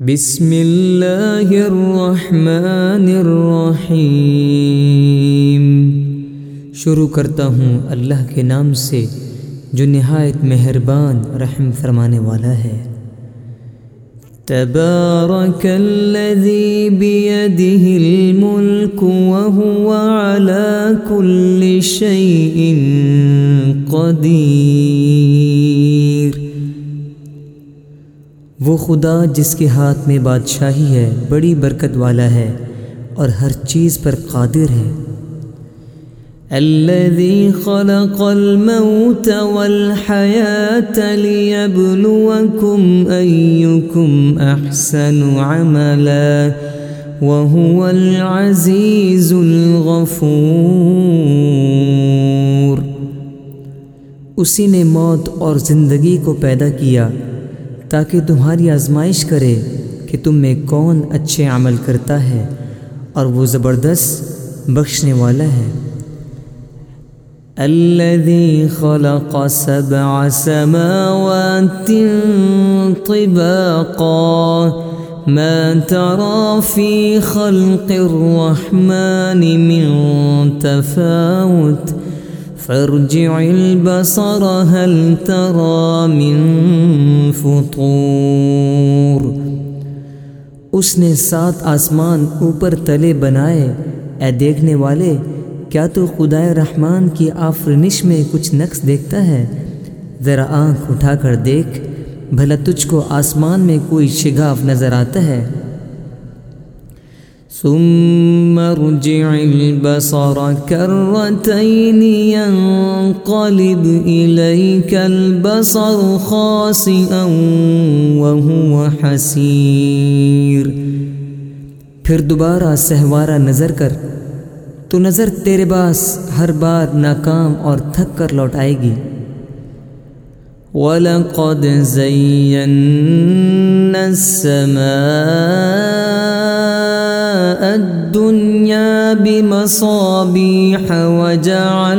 بسم الله الرحمن الرحيم شروع کرتا ہوں اللہ کے نام سے جو نہایت مہربان رحم فرمانے والا ہے تبارك الذي بيده الملك وهو على كل شيء قدير وہ خدا جس کے ہاتھ میں بادشاہی ہے، بڑی برکت والا ہے اور ہر چیز پر قادر ہے۔ الذي خلق الموت والحياة ليبلوكم أيكم أحسن عملا وهو العزيز الغفور۔ اسی نے موت اور زندگی کو پیدا کیا۔ تاکہ تمہاری آزمائش کرے کہ تم میں کون اچھے عمل کرتا ہے اور وہ زبردست بخشنے والا ہے۔ الذي خلق سبع سماوات طباقا، ما ترى في خلق الرحمن من تفاوت۔ فارجع البصر هل ترى من فطور؟ اس نے سات آسمان اوپر تلے بنائے۔ اے دیکھنے والے، کیا تو خدا رحمان کی آفرنش میں کچھ نقص دیکھتا ہے؟ ذرا آنکھ اٹھا کر دیکھ، بھلا تجھ کو آسمان میں کوئی شگاف نظر آتا ہے؟ ثم ارجع البصر كرتين ينقلب إليك البصر خاسئا وهو حسير. پھر دوبارہ سہوارا نظر کر تو نظر تیرے پاس ہر بار ناکام اور تھک کر لوٹ آئے گی۔ وَلَقَدْ زَيَّنَّا السَّمَاءِ الدنيا بمصابيح وجعلناها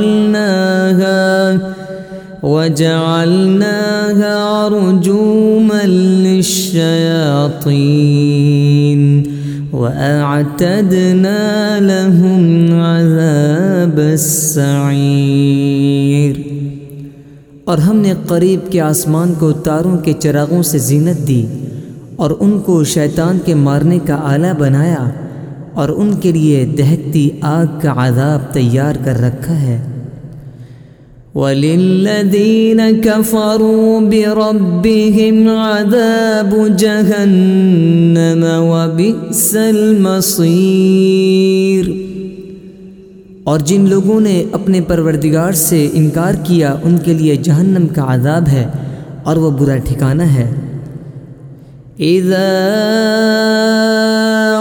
وجعلناها رجوما للشياطين وأعتدنا لهم عذاب السعير. اور ہم نے قریب کے آسمان کو تاروں کے چراغوں سے زینت دی اور ان کو شیطان کے مارنے کا آلہ بنایا اور ان کے لیے دہکتی آگ کا عذاب تیار کر رکھا ہے۔ وَلِلَّذِينَ كَفَرُوا بِرَبِّهِمْ عَذَابُ جَهَنَّمَ وَبِئْسَ الْمَصِيرُ۔ اور جن لوگوں نے اپنے پروردگار سے انکار کیا، ان کے لیے جہنم کا عذاب ہے اور وہ برا ٹھکانہ ہے۔ اذا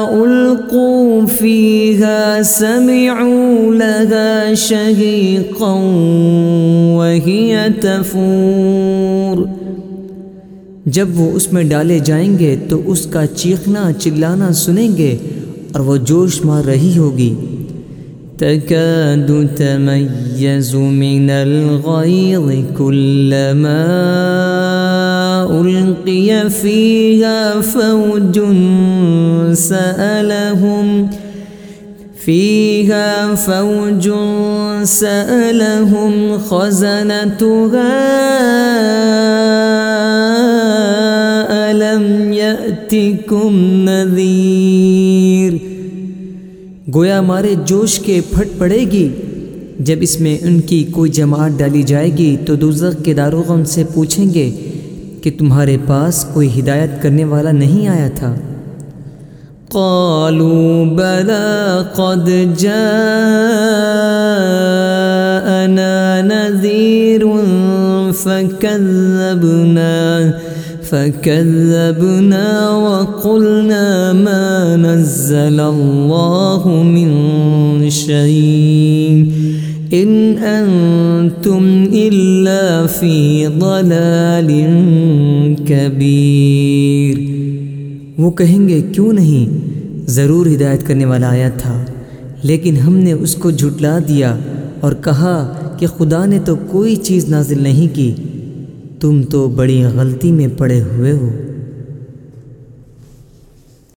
ألقوا فيها سمعوا لها شهيقا وهي تفور. جب وہ اس میں ڈالے جائیں گے تو اس کا چیخنا چلانا سنیں گے اور وہ جوش مار رہی ہوگی. تَكَادُ تَمَيَّزُ مِنَ الْغَيْظِ كُلَّمَا ألقي فيها فوج سألهم فيها فوج سألهم خزنتها ألم يأتكم نذير؟ گویا مارے جوش کے پھٹ پڑے گی۔ جب اس میں ان کی کوئی جماعت ڈالی جائے گی تو دوزخ کے داروغ ان سے پوچھیں گے کہ تمہارے پاس کوئی ہدایت کرنے والا نہیں آیا تھا قالوا بلى قد جاءنا نذير فكذبنا فكذبنا وقلنا ما نزل الله من شيء. إن أنتم إلا في ضلال كبير۔ وہ کہیں گے، کیوں نہیں؟ ضرور ہدایت کرنے والا آیا تھا۔ لیکن ہم نے اس کو جھٹلا دیا اور کہا کہ خدا نے تو کوئی چیز نازل نہیں کی۔ تم تو بڑی غلطی میں پڑے ہوئے ہو۔